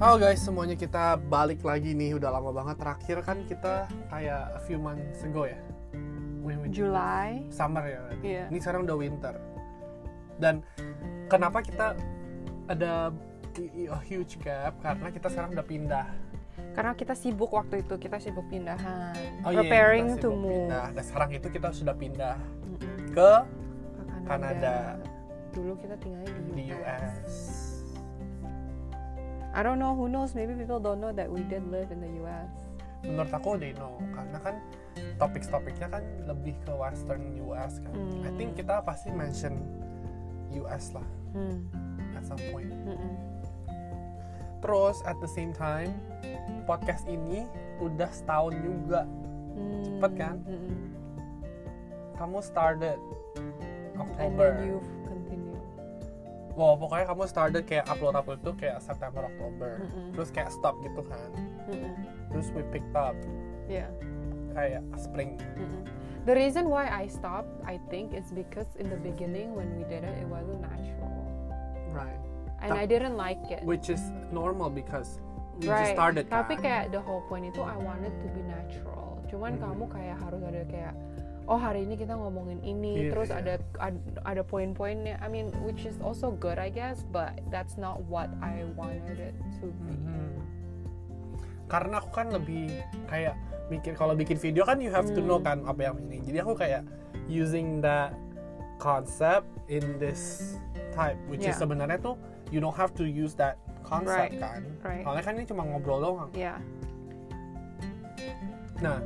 Halo guys, semuanya kita balik lagi nih. Udah lama banget. Terakhir kan kita kayak a few months ago ya. When July. Summer ya. berarti. Iya. Ini sekarang udah winter. Dan kenapa kita ada a huge gap? Karena kita sekarang udah pindah. Karena kita sibuk waktu itu, kita sibuk pindahan. Oh iya, Preparing kita to move. Pindah. Dan sekarang itu kita sudah pindah Mm-mm. ke Ke Kanada. Dulu kita tinggalnya di US. di US. I don't know, who knows? Maybe people don't know that we did live in the US. Menurut aku they know karena kan topik-topiknya kan lebih ke western US kan. I Hmm. think kita pasti mention US lah Hmm. at some point. Mm-mm. Terus at the same time podcast ini udah setahun juga. Hmm. Cepet kan? Mm-mm. Kamu started And Oktober. then you continue. Wow, pokoknya kamu started kayak upload upload tuh kayak September Oktober. Mm-mm. Terus kayak stop gitu kan. Mm-mm. Terus we picked up Yeah. kayak spring. Mm-mm. The reason why I stopped, I think, is because in the beginning when we did it, it wasn't natural, Right. and Ta- I didn't like it. Which is normal because we just right. started Tapi kan. kayak the whole point itu I wanted to be natural. Cuman Hmm. kamu kayak harus ada kayak oh hari ini kita ngomongin ini, Iya, terus iya. ada ad- ada poin-poinnya. I mean, which is also good I guess, but that's not what I wanted it to be. Mhm. Karena aku kan lebih kayak mikir kalau bikin video kan you have to know Hmm. kan apa yang ini. Jadi aku kayak using that concept in this type, which is Yeah. sebenarnya tuh you don't have to use that concept Right, kan. right. Soalnya kan ini cuma ngobrol doang. Yeah. Nah,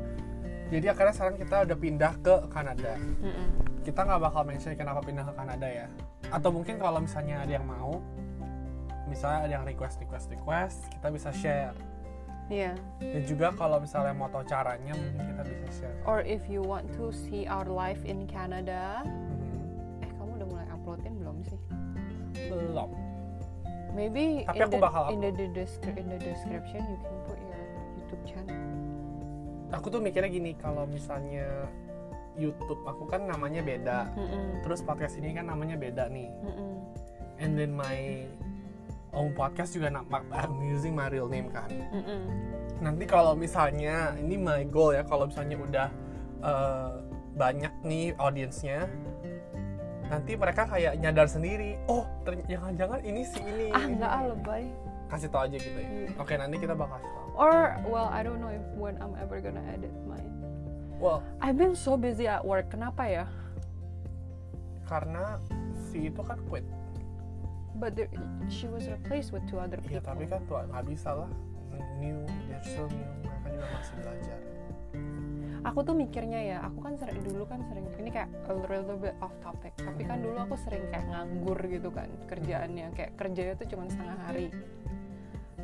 jadi akhirnya sekarang kita udah pindah ke Kanada. Mm-mm. Kita nggak bakal mention kenapa pindah ke Kanada ya. Atau mungkin kalau misalnya ada yang mau, misalnya ada yang request request request, kita bisa share. Yeah. Dan juga kalau misalnya mau tahu caranya mungkin kita bisa share. Or if you want to see our life in Canada, Mhm. eh kamu udah mulai uploadin belum sih? Belum. Maybe Tapi in aku the, bakal in the, in the description you can put your YouTube channel. Aku tuh mikirnya gini, kalau misalnya YouTube aku kan namanya beda. Mm-mm. Terus podcast ini kan namanya beda nih. Mm-mm. And then my own podcast juga nama I'm using my real name kan. Mm-mm. Nanti kalau misalnya ini my goal ya, kalau misalnya udah eh, banyak nih audiensnya, nanti mereka kayak nyadar sendiri, oh jangan-jangan ini si ini. Ah nggak ah ini." lebay. Kasih tau aja gitu ya. Hmm. Oke nanti kita bakal kasih tau. Or well I don't know if when I'm ever gonna edit mine. Well, I've been so busy at work. Kenapa ya? karena si itu kan quit. But there, she was replaced with two other Iya people. tapi kan tuh nggak bisa lah. New, they're still new. Mereka juga masih belajar. Aku tuh mikirnya ya, aku kan sering dulu kan sering ini kayak a little bit off topic. Tapi kan dulu aku sering kayak nganggur gitu kan kerjaannya, kayak kerjanya tuh cuma setengah hari.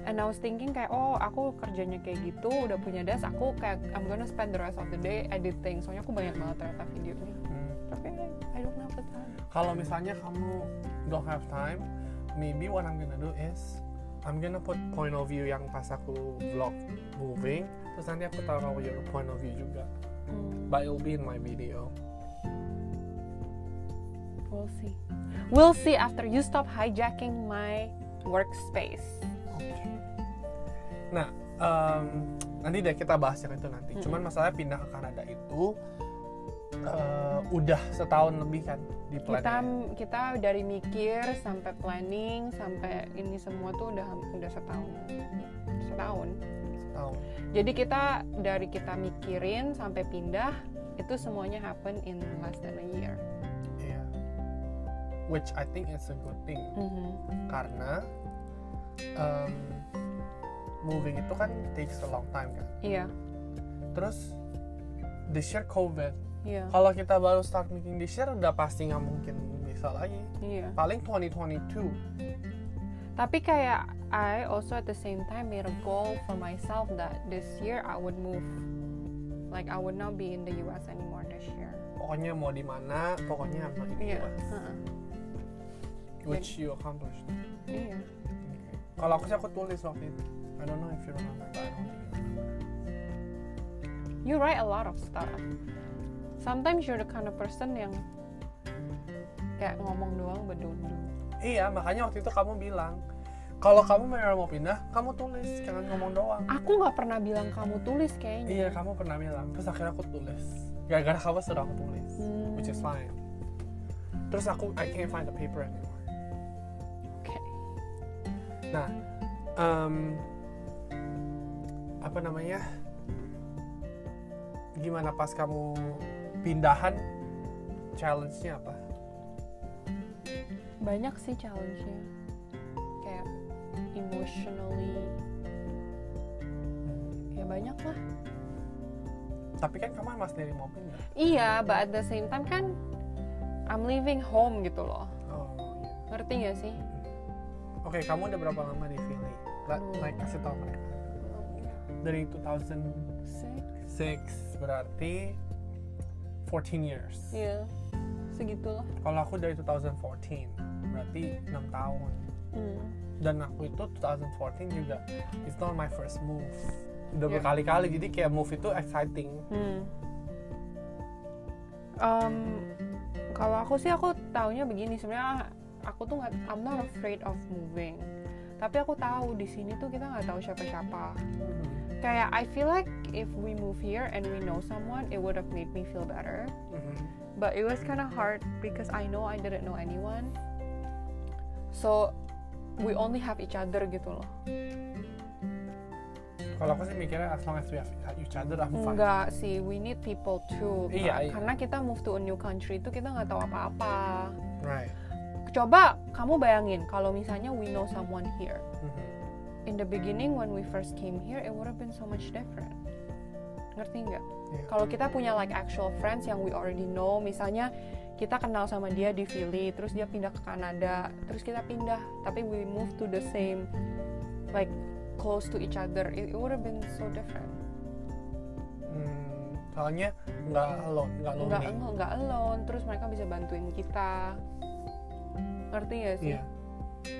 And I was thinking kayak oh aku kerjanya kayak gitu, udah punya das, aku kayak I'm gonna spend the rest of the day editing. Soalnya aku banyak banget ternyata videonya. Hmm. Tapi I don't have the time. Kalau misalnya kamu don't have time, maybe what I'm gonna do is I'm gonna put point of view yang pas aku vlog moving, terus nanti aku taruh your point of view juga. Hmm, But it'll be in my video. we'll see. We'll see after you stop hijacking my workspace. Nah, em, nanti deh kita bahas yang itu nanti. Mm-mm. Cuman masalahnya pindah ke Kanada itu eh, udah setahun lebih kan di plan. kita kita dari mikir sampai planning sampai ini semua tuh udah udah setahun setahun setahun. jadi kita dari kita mikirin sampai pindah itu semuanya happen in less than a year Iya. Which I think is a good thing. Mhm. karena em, moving itu kan takes a long time kan? Iya. Terus this year covid. Iya. Kalau kita baru start making this year udah pasti nggak mungkin bisa lagi. Iya. Paling 2022 tapi kayak I also at the same time made a goal for myself that this year I would move. Like I would not be in the US anymore this year. Pokoknya mau di mana pokoknya I'm not in the iya. US heeh. which you accomplished. Iya kalau aku sih aku tulis waktu itu I don't know if you remember but I don't think you remember you write a lot of stuff. Sometimes you're the kind of person yang kayak ngomong doang do. iya makanya waktu itu kamu bilang kalau kamu beneran mau pindah kamu tulis jangan ngomong doang aku nggak pernah bilang kamu tulis kayaknya iya kamu pernah bilang terus akhirnya aku tulis gara-gara kamu sudah aku tulis Hmm. which is fine terus aku I can't find the paper anymore. Nah em, apa namanya? Gimana pas kamu pindahan challenge-nya apa? Banyak sih challenge-nya. Kayak emotionally ya banyak lah tapi kan kamu emang sendiri mau pindah iya but at the same time kan I'm leaving home gitu loh. Oh iya. Ngerti gak sih oke kamu udah berapa lama di Philly Like, kasih tau mereka. Dari 2006 Six. berarti 14 years. Iya segitulah. Kalau aku dari 2014 berarti 6 tahun. Hmm. dan aku itu 2014 juga it's not my first move. Udah Yeah. berkali-kali jadi kayak move itu exciting. Hmm. Um, kalau aku sih aku taunya begini sebenarnya aku tuh nggak I'm not afraid of moving tapi aku tahu di sini tuh kita nggak tahu siapa-siapa kayak I feel like if we move here and we know someone it would have made me feel better Mhm. but it was kind of hard because I know I didn't know anyone so we only have each other gitu loh kalau aku sih mikirnya as long as we have each other I'm fine Enggak sih, we need people too. Iya, iya. Karena kita move to a new country itu kita nggak tahu apa-apa. right Coba kamu bayangin kalau misalnya we know someone here. Mhm. In the beginning when we first came here, it would have been so much different. Ngerti nggak? Iya. Kalau kita punya like actual friends yang we already know, misalnya kita kenal sama dia di Philly, terus dia pindah ke Kanada, terus kita pindah, tapi we move to the same like close to each other, it, it would have been so different. Hmm, soalnya nggak alone nggak lonely nggak alone terus mereka bisa bantuin kita ngerti gak sih? Iya.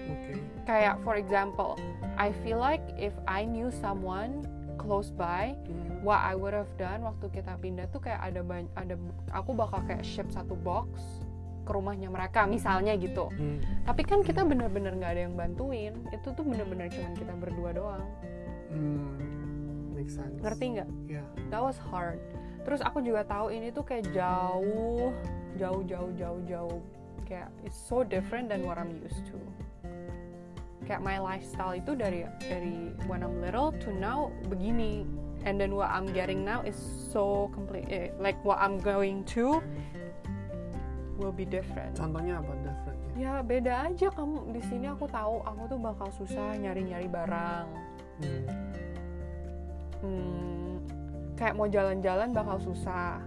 Oke. Kayak for example I feel like if I knew someone close by Mhm. what I would have done waktu kita pindah tuh kayak ada banyak ada aku bakal kayak ship satu box ke rumahnya mereka misalnya gitu. Hmm. tapi kan kita bener-bener nggak ada yang bantuin. Itu tuh bener-bener cuman kita berdua doang. Hmm. make sense. Ngerti nggak? Iya. that was hard. Terus aku juga tahu ini tuh kayak jauh jauh jauh jauh jauh kayak it's so different than what I'm used to. Kayak my lifestyle itu dari dari when I'm little to now begini. And then what I'm getting now is so complete eh, like what I'm going to will be different. Contohnya apa? Differentnya ya? Beda aja. Kamu di sini aku tahu aku tuh bakal susah nyari nyari barang. Hmm. hmm, kayak mau jalan-jalan bakal susah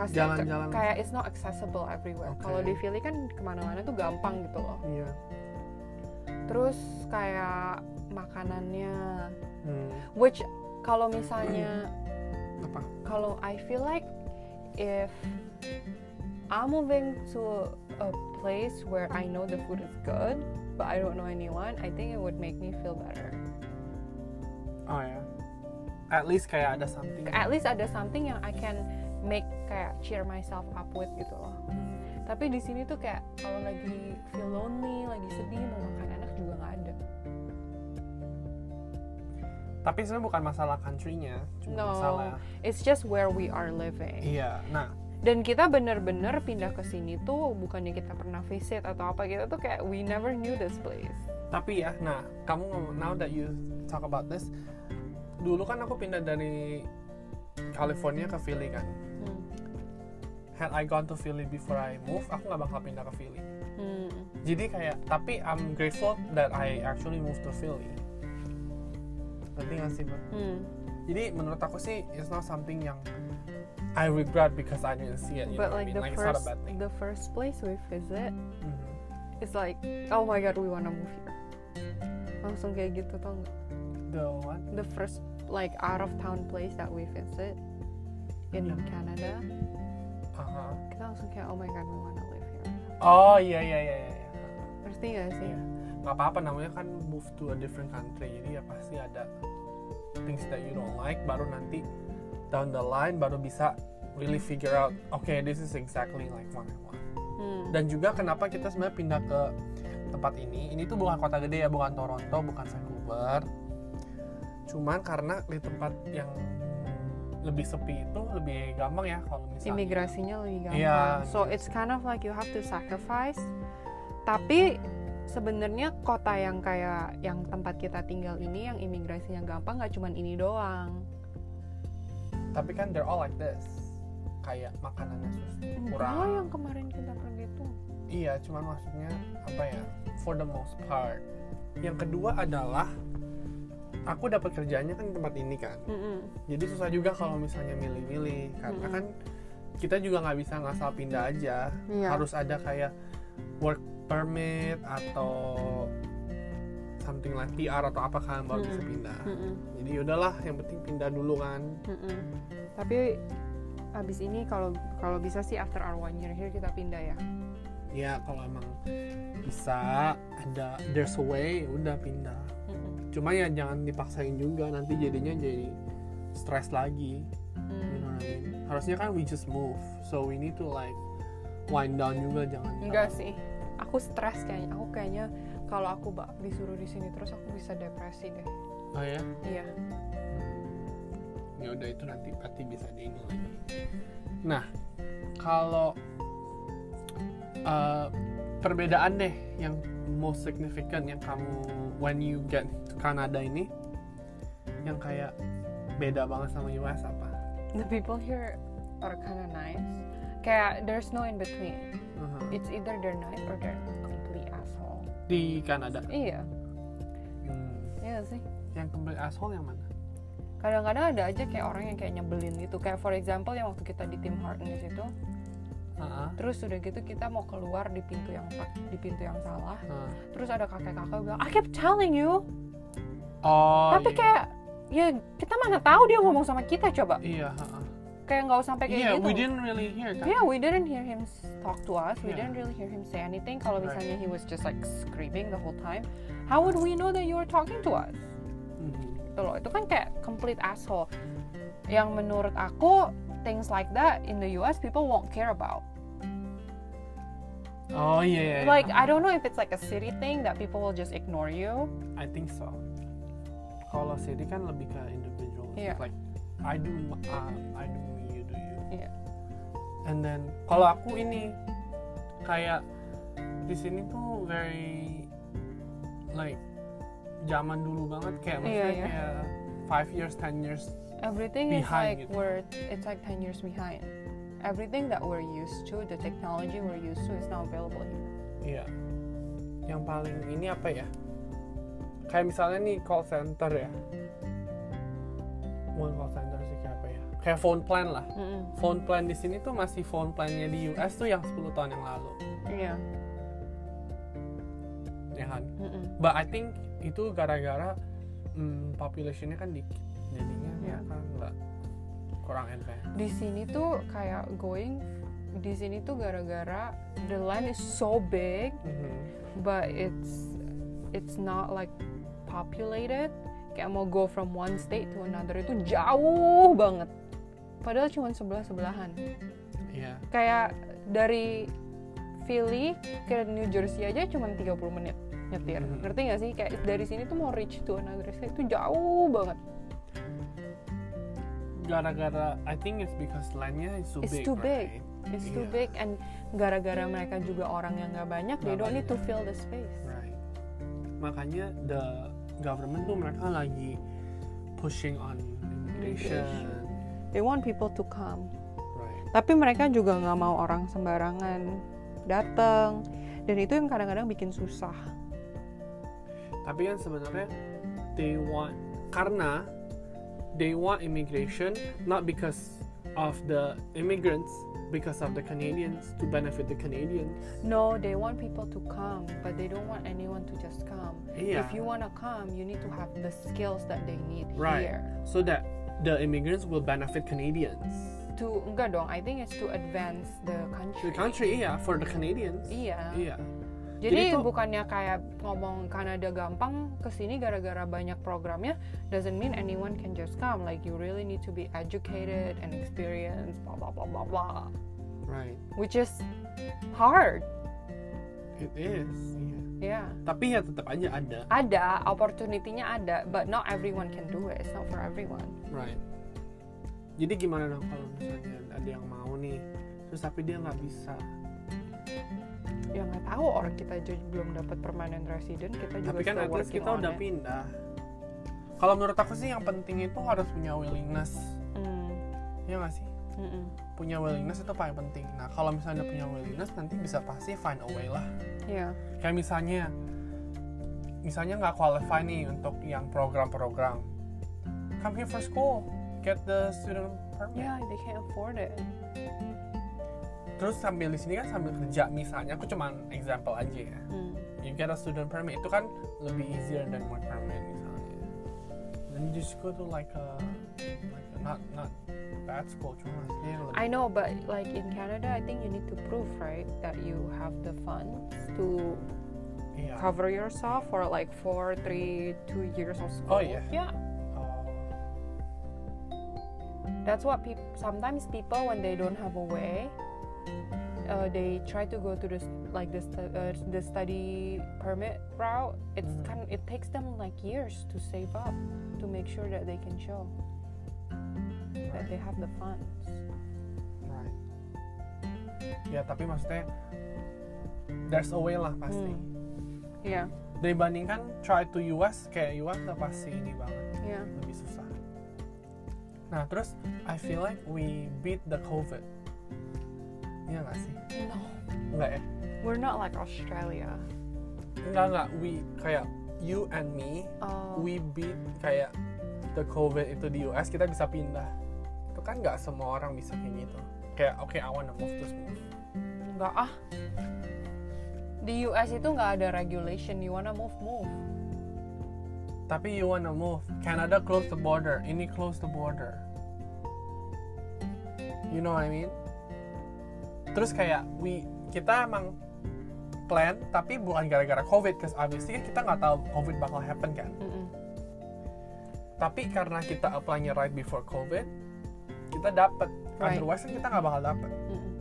kasih Jalan-jalan. kayak it's not accessible everywhere Oke. kalau di Philly kan ke mana-mana tuh gampang gitu loh iya terus kayak makanannya Hmm. which kalau misalnya apa kalau I feel like if I'm moving to a place where I know the food is good but I don't know anyone I think it would make me feel better oh ya at least kayak ada something at least ada something yang I can make kayak cheer myself up with gitu loh. Tapi di sini tuh kayak kalau lagi feel lonely, lagi sedih, mau makan enak juga nggak ada. tapi sebenarnya bukan masalah country-nya cuma No, masalah it's just where we are living. iya nah Dan kita bener-bener pindah ke sini tuh bukannya kita pernah visit atau apa kita tuh kayak we never knew this place. tapi ya nah kamu now that you talk about this dulu kan aku pindah dari California ke Philly kan Hmm. had I gone to Philly before I move aku nggak bakal pindah ke Philly Hmm. jadi kayak tapi I'm grateful that I actually moved to Philly ngerti nggak sih Mbak? Hmm. jadi menurut aku sih it's not something yang I regret because I didn't see it you But know what I like mean the like it's not a first bad thing the first place we visit, Mhm. it's like oh my god we wanna move here. Langsung kayak gitu tau nggak? The what? The first like out of town place that we visit in Yeah. Canada. Aha. kita langsung kayak oh my god we wanna live here. Oh iya iya iya ngerti gak sih Iya. nggak apa-apa namanya kan move to a different country. Jadi ya pasti ada things that you don't like baru nanti down the line baru bisa really figure out okay this is exactly like what I want. Hmm. dan juga kenapa kita sebenarnya pindah ke tempat ini? Ini tuh bukan kota gede ya bukan Toronto bukan Vancouver cuman karena di tempat yang lebih sepi itu lebih gampang ya kalau misalnya. Imigrasinya lebih gampang. Iya. so it's kind of like you have to sacrifice. Tapi sebenarnya kota yang kayak yang tempat kita tinggal ini yang imigrasinya gampang nggak cuman ini doang. Tapi kan they're all like this. Kayak makanannya kurang. yang kemarin kita pergi tuh iya cuman maksudnya apa ya? For the most part. Yang kedua adalah aku dapat kerjanya kan di tempat ini kan Mm-mm. jadi susah juga kalau misalnya milih-milih karena Mm-mm. kan kita juga nggak bisa ngasal pindah aja Iya. harus ada kayak work permit atau something like PR atau apa kan baru bisa Mm-mm. pindah Mm-mm. jadi yaudahlah yang penting pindah dulu kan Mm-mm. tapi abis ini kalau kalau bisa sih after our one year here kita pindah ya ya kalau emang bisa ada there's a way udah pindah Mm-mm. Cuma ya jangan dipaksain juga nanti jadinya jadi stres lagi. You know what I mean? Harusnya kan we just move. So we need to like wind down juga jangan enggak sih. Aku stres kayaknya. Aku kayaknya kalau aku bak disuruh di sini terus aku bisa depresi deh. Oh ya? Iya. Ya udah itu nanti berarti bisa di ini lagi. Nah kalau uh, perbedaan deh yang most significant yang kamu when you get to Canada ini yang kayak beda banget sama US apa? The people here are kind of nice. Kayak there's no in between. Aha. it's either they're nice or they're complete asshole. Di Kanada iya. Hmm, iya sih. Yang complete asshole yang mana? Kadang-kadang ada aja kayak orang yang kayak nyebelin gitu. Kayak for example yang waktu kita di Tim Hortons itu Terus udah gitu kita mau keluar di pintu yang di pintu yang salah Ah. terus ada kakek-kakek bilang I kept telling you oh tapi iya. kayak ya kita mana tahu dia ngomong sama kita coba iya ha-ha. kayak nggak usah sampai kayak iya gitu we didn't really hear kan Yeah, we didn't hear him talk to us. We Yeah. didn't really hear him say anything. Kalau Right. misalnya he was just like screaming the whole time, how would we know that you were talking to us? Mhm. Gitu loh. Itu kan kayak complete asshole. Yang menurut aku things like that in the US people won't care about. Oh iya. Like I don't know if it's like a city thing that people will just ignore you. I think so. Kalau city kan lebih ke individual. Iya. Like I do, um, I do you do you. Iya. And then kalau aku ini kayak di sini tuh very like zaman dulu banget kayak maksudnya iya. kayak five years, ten years. Everything is Behind like gitu. we're it's like 10 years behind. Everything that we're used to, the technology we're used to is now available here. Iya. Yang paling ini apa ya? Kayak misalnya nih call center ya. Bukan call center sih kayak apa ya? Kayak phone plan lah. Mm-mm. phone plan di sini tuh masih phone plannya di US tuh yang 10 tahun yang lalu, Iya. ya kan? Mm-mm. But I think itu gara-gara hmm, populationnya kan dikit, jadinya Iya. mereka nggak kurang di sini tuh kayak going di sini tuh gara-gara the land is so big Mhm. but it's it's not like populated. Kayak mau go from one state to another itu jauh banget. Padahal cuma sebelah sebelahan Iya, kayak dari Philly ke New Jersey aja cuma 30 menit nyetir. Mhm. ngerti gak sih? Kayak dari sini tuh mau reach to another state itu jauh banget gara-gara I think it's because landnya is too It's big. too big. right? it's too big and gara-gara mereka juga orang yang nggak banyak they Nggak don't need to banyak. fill the space Right. Makanya the government tuh mereka lagi pushing on immigration. they want people to come Right. tapi mereka juga nggak mau orang sembarangan datang dan itu yang kadang-kadang bikin susah Tapi kan sebenarnya they want karena they want immigration not because of the immigrants because of the Canadians to benefit the Canadians. no they want people to come but they don't want anyone to just come Iya. if you wanna come you need to have the skills that they need Right. here So that the immigrants will benefit Canadians. to enggak dong I think it's to advance the country The country, iya, for the Canadians. iya Iya. Jadi, Jadi tuh- bukannya kayak ngomong Kanada gampang ke sini gara-gara banyak programnya doesn't mean anyone can just come. Like you really need to be educated and experienced, blah blah blah blah blah. Right. Which is hard. It is. Iya. ya tapi ya tetap aja ada ada opportunity-nya ada but not everyone can do it it's not for everyone right jadi gimana dong kalau misalnya ada yang mau nih terus tapi dia nggak bisa ya nggak tahu orang kita belum dapat permanent resident kita juga tapi kan at least kita udah it. pindah. Kalau menurut aku sih yang penting itu harus punya willingness. Hmm, ya nggak sih? Mm-mm. punya willingness itu paling penting. Nah kalau misalnya punya willingness nanti bisa pasti find a way lah. Iya. kayak misalnya misalnya nggak qualify nih untuk yang program-program. Come here for school. Get the student permit. Yeah, they can't afford it. Terus sambil di sini kan sambil kerja misalnya aku cuman example aja ya Hmm. you get a student permit itu kan lebih easier than work permit misalnya then you just go to like a like a, not not bad school cuma lebih I know, but like in Canada, I think you need to prove, right, that you have the funds to iya cover yourself for like four, three, two years of school. Oh, yeah? Yeah. Oh, That's what people. Sometimes people, when they don't have a way, uh, they try to go to this like this uh, the study permit route. It's Mhm. kind. It takes them like years to save up to make sure that they can show that they have the funds. right ya tapi maksudnya there's a way lah pasti Hmm. Yeah. dibandingkan try to US kayak US udah pasti ini banget Yeah. lebih susah nah terus I feel like we beat the COVID Iya gak sih? No, Enggak ya? we're not like Australia. Enggak, enggak. We, kayak you and me, Oh. we beat kayak the COVID itu di US, kita bisa pindah. Itu kan nggak semua orang bisa kayak gitu. Kayak, oke, I wanna move, terus move. Enggak ah. Di US itu nggak ada regulation. You wanna move, move. Tapi you wanna move. Canada close the border. Ini close the border. You know what I mean? Terus kayak we kita emang plan tapi bukan gara-gara COVID, cause obviously kan kita nggak tahu COVID bakal happen kan. Mm-mm. Tapi karena kita apply-nya right before COVID, kita dapet. Right. Otherwise kan kita nggak bakal dapet. Mm-mm.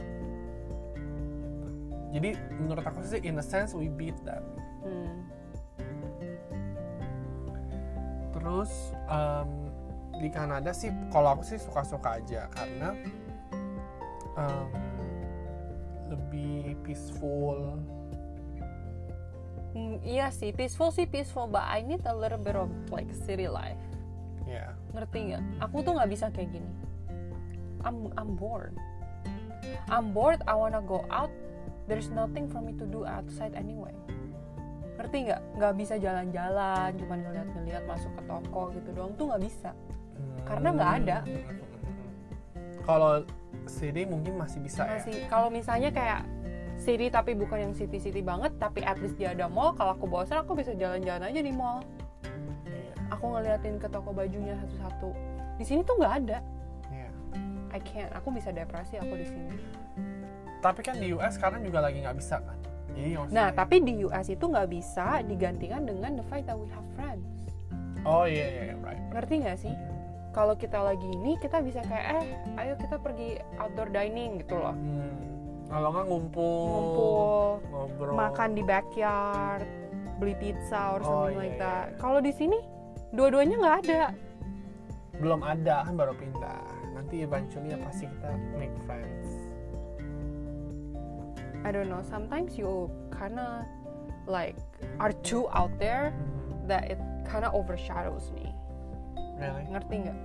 Jadi menurut aku sih in a sense we beat that. Mm. Terus em, di Kanada sih kalau aku sih suka-suka aja karena em, lebih peaceful. Mm, iya sih, peaceful sih peaceful, but I need a little bit of like city life. Ya. Ngerti nggak? Aku tuh nggak bisa kayak gini. I'm I'm bored. I'm bored. I wanna go out. There's nothing for me to do outside anyway. Ngerti nggak? Nggak bisa jalan-jalan, cuman ngeliat-ngeliat masuk ke toko gitu doang tuh nggak bisa. Karena nggak ada. Kalau city mungkin masih bisa ya. Masih kalau misalnya kayak city tapi bukan yang city-city banget, tapi at least dia ada mall. Kalau aku bosan, aku bisa jalan-jalan aja di mall. Iya. Aku ngeliatin ke toko bajunya satu-satu. Di sini tuh nggak ada. Iya. I can't. Aku bisa depresi aku di sini. Tapi kan di US sekarang juga lagi nggak bisa kan. Jadi Nah, tapi di US itu nggak bisa digantikan dengan the fact that we have friends. Oh iya iya iya, right. Ngerti nggak sih? Kalau kita lagi ini, kita bisa kayak, eh, ayo kita pergi outdoor dining gitu loh. Hmm. Kalau nggak ngumpul, Ngumpul, ngobrol, makan di backyard, beli pizza or Oh, something iya, like iya, that. iya. Kalau di sini, dua-duanya nggak ada. belum ada kan baru pindah. Nanti eventually ya pasti kita make friends. I don't know. Sometimes you kinda like are too out there Hmm. that it kinda overshadows me. Really? Ngerti nggak?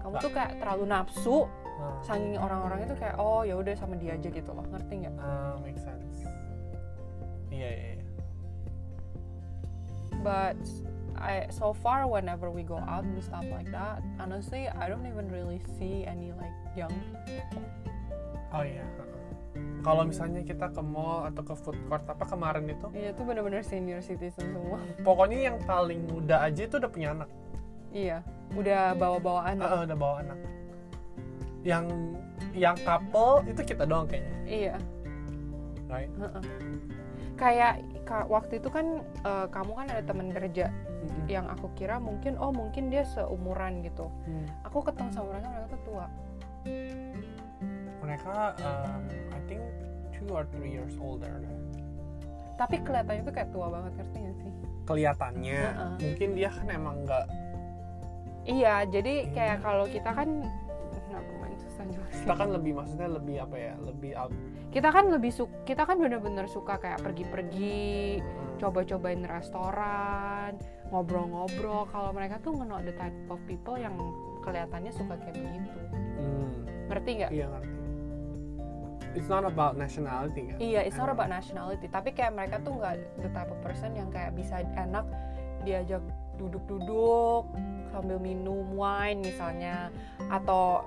Kamu Nggak. tuh kayak terlalu nafsu, Ah, saking orang-orang itu kayak oh ya udah sama dia aja gitu loh. Ngerti nggak? ah, make sense. Iya iya. iya. But I so far whenever we go out and stuff like that, honestly I don't even really see any like young people. Oh iya. heeh. Kalau misalnya kita ke mall atau ke food court apa kemarin itu, Iya itu bener-bener senior citizen semua. pokoknya yang paling muda aja itu udah punya anak. Iya, udah bawa-bawa anak. Ah, udah bawa anak. Yang yang couple itu kita doang kayaknya, Iya. right? heeh. Kayak ka- waktu itu kan eh, kamu kan ada teman kerja Mm-mm. yang aku kira mungkin oh mungkin dia seumuran gitu. Hmm. Aku ketemu sama mereka mereka tuh tua. Mereka, um, I think two or three years older. tapi kelihatannya tuh kayak tua banget ngerti gak sih kelihatannya Heeh. mungkin dia kan emang nggak iya jadi kayak kalau kita kan kita kan lebih maksudnya lebih apa ya lebih out. Kita kan lebih suka kita kan bener-bener suka kayak pergi-pergi Hmm. coba-cobain restoran ngobrol-ngobrol. Kalau mereka tuh not the type of people yang kelihatannya suka kayak begitu. Hmm, ngerti nggak? Iya ngerti. It's not about nationality kan? Iya it's not about nationality. Tapi kayak mereka tuh nggak the type of person yang kayak bisa enak diajak duduk-duduk sambil minum wine misalnya atau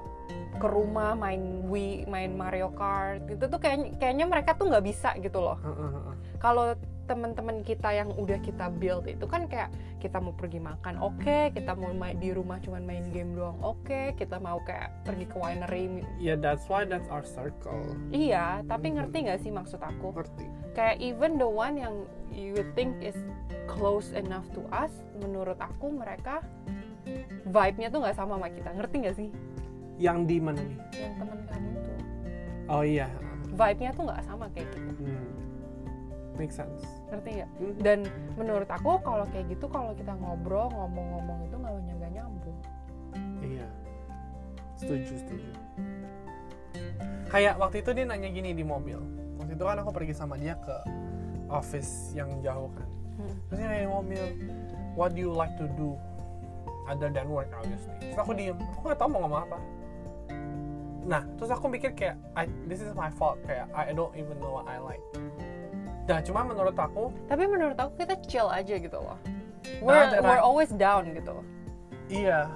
ke rumah main Wii, main Mario Kart gitu tuh kayak kayaknya mereka tuh nggak bisa gitu loh. Kalau teman-teman kita yang udah kita build itu kan kayak kita mau pergi makan oke kita mau main di rumah cuman main game doang oke kita mau kayak pergi ke winery mi- yeah that's why that's our circle. Iya tapi Mhm. ngerti nggak sih maksud aku? Ngerti. Kayak even the one yang you think is close enough to us menurut aku mereka vibe-nya tuh nggak sama sama kita ngerti nggak sih yang di mana nih yang teman kamu tuh oh iya vibe-nya tuh nggak sama kayak kita hmm. make sense ngerti nggak Hmm. dan menurut aku kalau kayak gitu kalau kita ngobrol ngomong-ngomong itu nggak nggak nyambung Iya. Setuju, setuju. Kayak waktu itu dia nanya gini di mobil. Waktu itu kan aku pergi sama dia ke office yang jauh kan. Hmm. Terus dia nanya mobil, what do you like to do other than work obviously. Terus aku diem, aku gak tau mau ngomong apa. Nah, terus aku mikir kayak, I, this is my fault. Kayak, I don't even know what I like. Nah, cuma menurut aku, tapi menurut aku kita chill aja gitu loh Nah, we're, ada- we're always down gitu iya.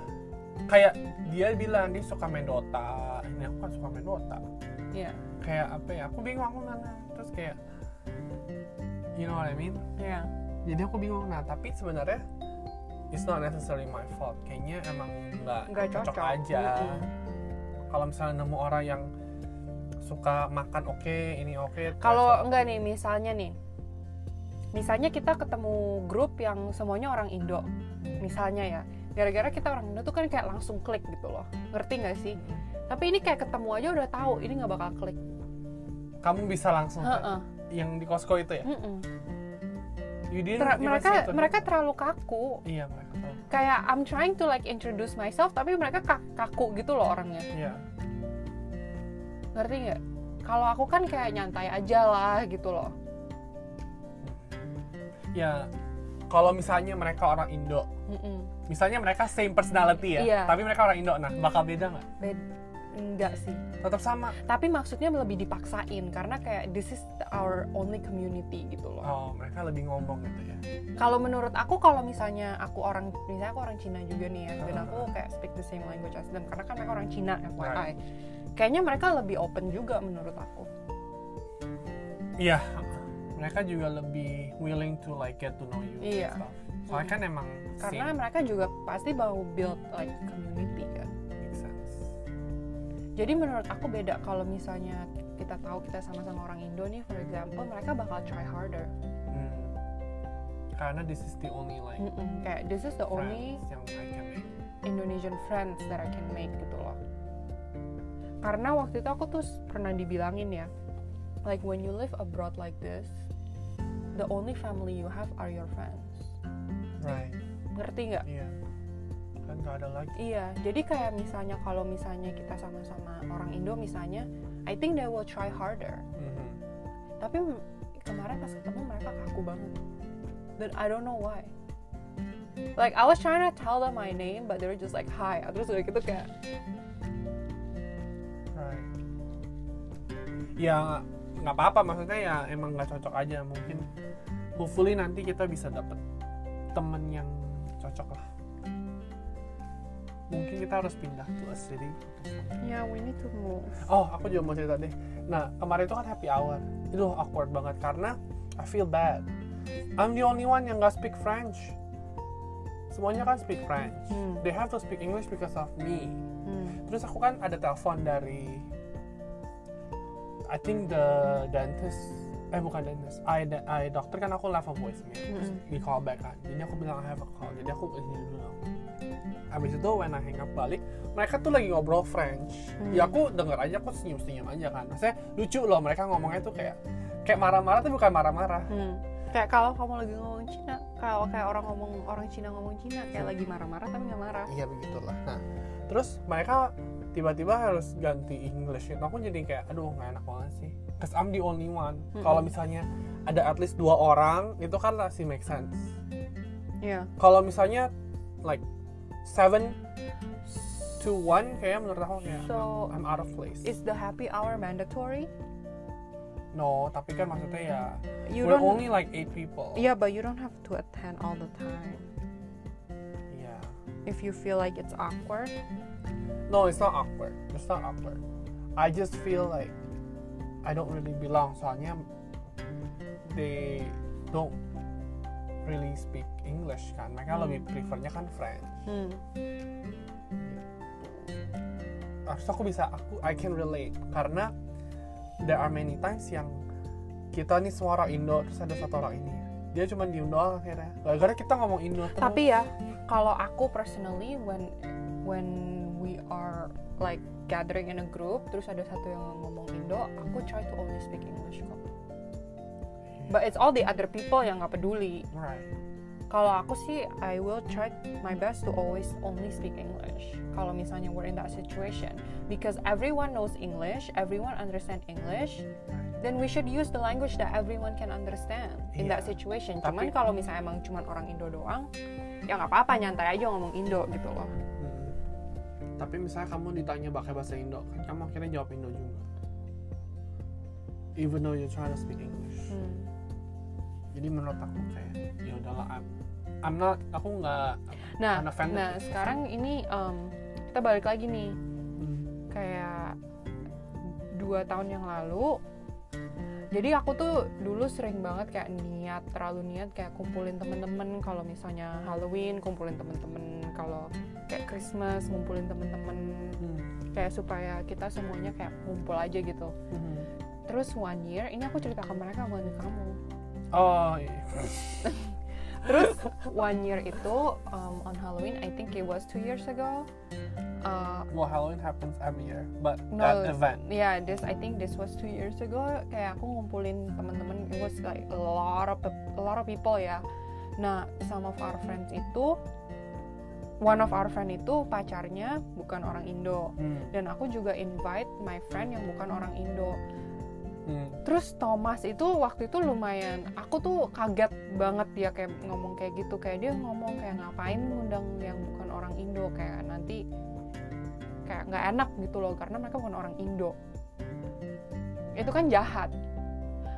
Kayak dia bilang dia suka main Dota. Ini aku kan suka main Dota. Iya kayak apa ya aku bingung aku mana terus kayak you know what I mean? Iya. Jadi aku bingung. Nah tapi sebenarnya it's not necessarily my fault. Kayaknya emang nggak cocok, cocok. aja. Mm-mm. kalau misalnya nemu orang yang suka makan oke ini oke kalau enggak nih misalnya nih. Misalnya kita ketemu grup yang semuanya orang Indo misalnya ya. Gara-gara kita orang Indo tuh kan kayak langsung klik gitu loh. Ngerti nggak sih? Tapi ini kayak ketemu aja udah tahu ini nggak bakal klik. Kamu bisa langsung. Yang di Costco itu ya? You didn't Ter- mereka them? mereka terlalu kaku. Iya mereka tahu kayak I'm trying to like introduce myself tapi mereka ka- kaku gitu loh orangnya. Iya. Ngerti nggak? Kalau aku kan kayak nyantai aja lah gitu loh. Ya kalau misalnya mereka orang Indo Mm-mm. misalnya mereka same personality ya Iya. tapi mereka orang Indo nah bakal beda nggak? Bed- enggak sih tetap sama tapi maksudnya lebih dipaksain karena kayak this is our only community gitu loh oh mereka lebih ngomong gitu ya kalau menurut aku kalau misalnya aku orang misalnya aku orang Cina juga nih ya dan Ah. aku kayak speak the same language as them karena kan mereka orang Cina FYI Right. kayaknya mereka lebih open juga menurut aku Iya, mereka juga lebih willing to like get to know you. Iya. stuff. Soalnya kan emang karena same, mereka juga pasti mau build like community. Jadi menurut aku beda kalau misalnya kita tahu kita sama-sama orang Indo nih for example mereka bakal try harder Hmm. Karena this is the only like Mm-mm, kayak this is the only yang I can make. Indonesian friends that I can make gitu loh karena waktu itu aku tuh pernah dibilangin ya like when you live abroad like this the only family you have are your friends Right. ngerti nggak Iya. Kan gak ada lagi. iya jadi kayak misalnya kalau misalnya kita sama-sama orang Indo misalnya I think they will try harder. Mhm. tapi kemarin pas ketemu mereka kaku banget. Dan I don't know why. Like I was trying to tell them my name but they were just like hi. Terus udah gitu kayak Right. Ya nggak apa-apa. Maksudnya ya emang nggak cocok aja. Mungkin hopefully nanti kita bisa dapet temen yang cocok lah mungkin kita harus pindah to a city yeah we need to move Oh, aku juga mau cerita deh. Nah, kemarin itu kan happy hour. Itu awkward banget karena I feel bad. I'm the only one yang gak speak French. Semuanya kan speak French. Hmm. They have to speak English because of me. Hmm. Terus aku kan ada telepon dari I think the dentist eh bukan dentist, eye, eye doctor kan aku left a voicemail terus Mm-mm. di call back kan jadi aku bilang I have a call jadi aku ini dulu Abis itu when I hang up balik mereka tuh lagi ngobrol French Hmm. ya aku denger aja aku senyum senyum aja kan maksudnya lucu loh mereka ngomongnya tuh kayak kayak marah-marah tapi bukan marah-marah Hmm. Kayak kalau kamu lagi ngomong Cina, kalau kayak orang ngomong orang Cina ngomong Cina kayak lagi marah-marah tapi nggak marah. iya begitulah nah terus mereka tiba-tiba harus ganti English itu aku jadi kayak aduh nggak enak banget sih cause I'm the only one Mm-mm. kalau misalnya ada at least dua orang itu kan masih make sense Iya. kalau misalnya like seven to one. Kayaknya menurut aku kayak So, I'm out of place. Is the happy hour mandatory? no tapi kan maksudnya ya You we're only like eight people. Yeah, but you don't have to attend all the time. yeah. If you feel like it's awkward. no it's not awkward. It's not awkward. I just feel like I don't really belong. Soalnya they don't really speak English kan. Mereka Hmm. lebih prefernya kan French. Hmm. Terus aku bisa aku I can relate. Karena there are many times yang kita nih semua orang Indo terus ada satu orang ini. Dia cuma diem doang akhirnya. Gara-gara kita ngomong Indo terus. Tapi ya, kalau aku personally when when we are like gathering in a group, terus ada satu yang ngomong Indo, aku try to only speak English kok. But it's all the other people yang nggak peduli. right Kalau aku sih, I will try my best to always only speak English. Kalau misalnya we're in that situation, because everyone knows English, everyone understand English, then we should use the language that everyone can understand in that Iya. situation. Tapi- Cuman kalau misalnya emang cuman orang Indo doang, ya nggak apa-apa nyantai aja ngomong Indo gitu loh. Tapi misalnya kamu ditanya pakai bahasa Indo kan kamu akhirnya jawab Indo juga even though you're trying to speak English Hmm. Jadi menurut aku kayak ya udahlah I'm, I'm not aku nggak Nah, nah sekarang ini em, kita balik lagi nih Hmm. kayak dua tahun yang lalu jadi aku tuh dulu sering banget kayak niat terlalu niat kayak kumpulin temen-temen kalau misalnya Halloween kumpulin temen-temen kalau kayak Christmas ngumpulin temen-temen Hmm. kayak supaya kita semuanya kayak ngumpul aja gitu Hmm. terus one year ini aku cerita ke mereka bukan ke kamu oh iya. terus one year itu um, on Halloween I think it was two years ago uh, well Halloween happens every year but No, that event yeah this I think this was two years ago kayak aku ngumpulin teman-teman it was like a lot of a lot of people ya nah some of our friends itu one of our friend itu pacarnya bukan orang Indo Hmm. dan aku juga invite my friend yang bukan orang Indo Hmm. terus Thomas itu waktu itu lumayan aku tuh kaget banget dia kayak ngomong kayak gitu kayak dia ngomong kayak ngapain ngundang yang bukan orang Indo? Kayak nanti kayak nggak enak gitu loh karena mereka bukan orang Indo. Itu kan jahat.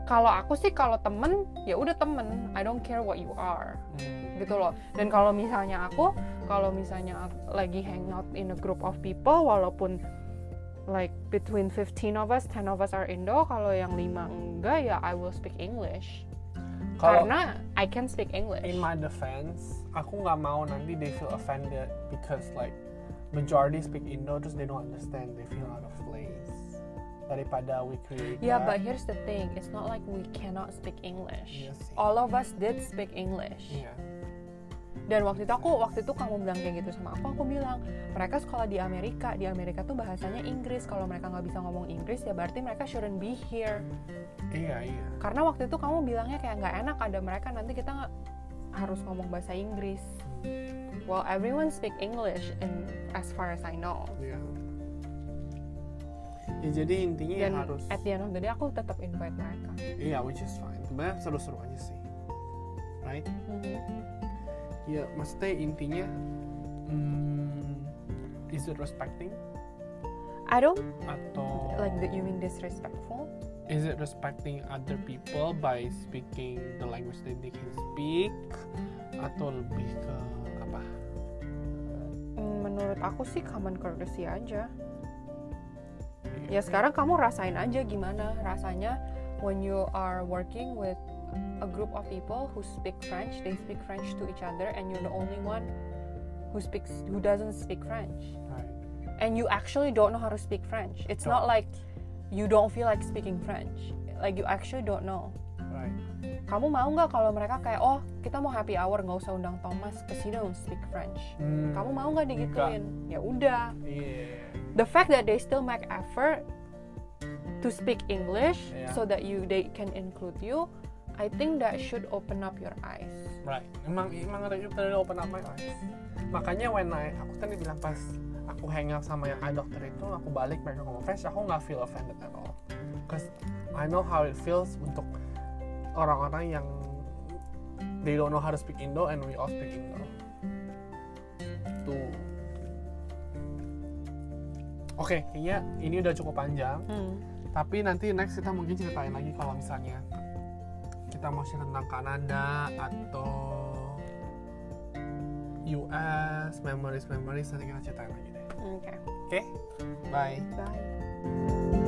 Kalau aku sih kalau temen ya udah temen. I don't care what you are. Hmm. gitu loh. Dan kalau misalnya aku kalau misalnya aku lagi hangout in a group of people walaupun like between 15 of us 10 of us are Indo kalau yang lima enggak ya I will speak English Kalau karena I can speak English in my defense, aku nggak mau nanti they feel offended because like majority speak Indo terus they don't understand, they feel out of place. Daripada we create yeah that. but here's the thing it's not like we cannot speak English sih. all of us did speak English Iya. Dan waktu itu aku waktu itu kamu bilang kayak gitu sama aku aku bilang mereka sekolah di Amerika di Amerika tuh bahasanya Inggris kalau mereka nggak bisa ngomong Inggris ya berarti mereka shouldn't be here Iya iya. karena waktu itu kamu bilangnya kayak nggak enak ada mereka nanti kita nggak harus ngomong bahasa Inggris well everyone speak English and as far as I know Iya. Ya jadi intinya ya dan harus at the end of the day aku tetap invite mereka Iya, which is fine. Sebenarnya seru-seru aja sih. Right? Ya, maksudnya intinya hmm, is it respecting? I don't atau like that you mean disrespectful. Is it respecting other people by speaking the language that they can speak? Atau lebih ke apa? Mm, menurut aku sih common courtesy aja. Ya sekarang kamu rasain aja gimana rasanya when you are working with a group of people who speak French. They speak French to each other and you're the only one who speaks who doesn't speak French. Right. And you actually don't know how to speak French. It's Don't. like you don't feel like speaking French. Like you actually don't know. Right. Kamu mau nggak kalau mereka kayak oh kita mau happy hour nggak usah undang Thomas because he don't speak French. Hmm, kamu mau nggak. digituin? Ya udah. Iya. The fact that they still make effort to speak English Yeah. so that you they can include you I think that should open up your eyes. Right. Emang emang itu open up my eyes. Makanya when I aku tadi bilang pas aku hang out sama yang eye doctor itu aku balik mereka ngomong fresh aku nggak feel offended at all. Cause I know how it feels untuk orang-orang yang they don't know how to speak Indo and we all speak Indo. Tuh. Oke kayaknya ini udah cukup panjang. Hmm. tapi nanti next kita mungkin ceritain lagi kalau misalnya kita mau share tentang Kanada atau US memories memories nanti kita ceritain lagi deh. Oke. Oke? Bye. Bye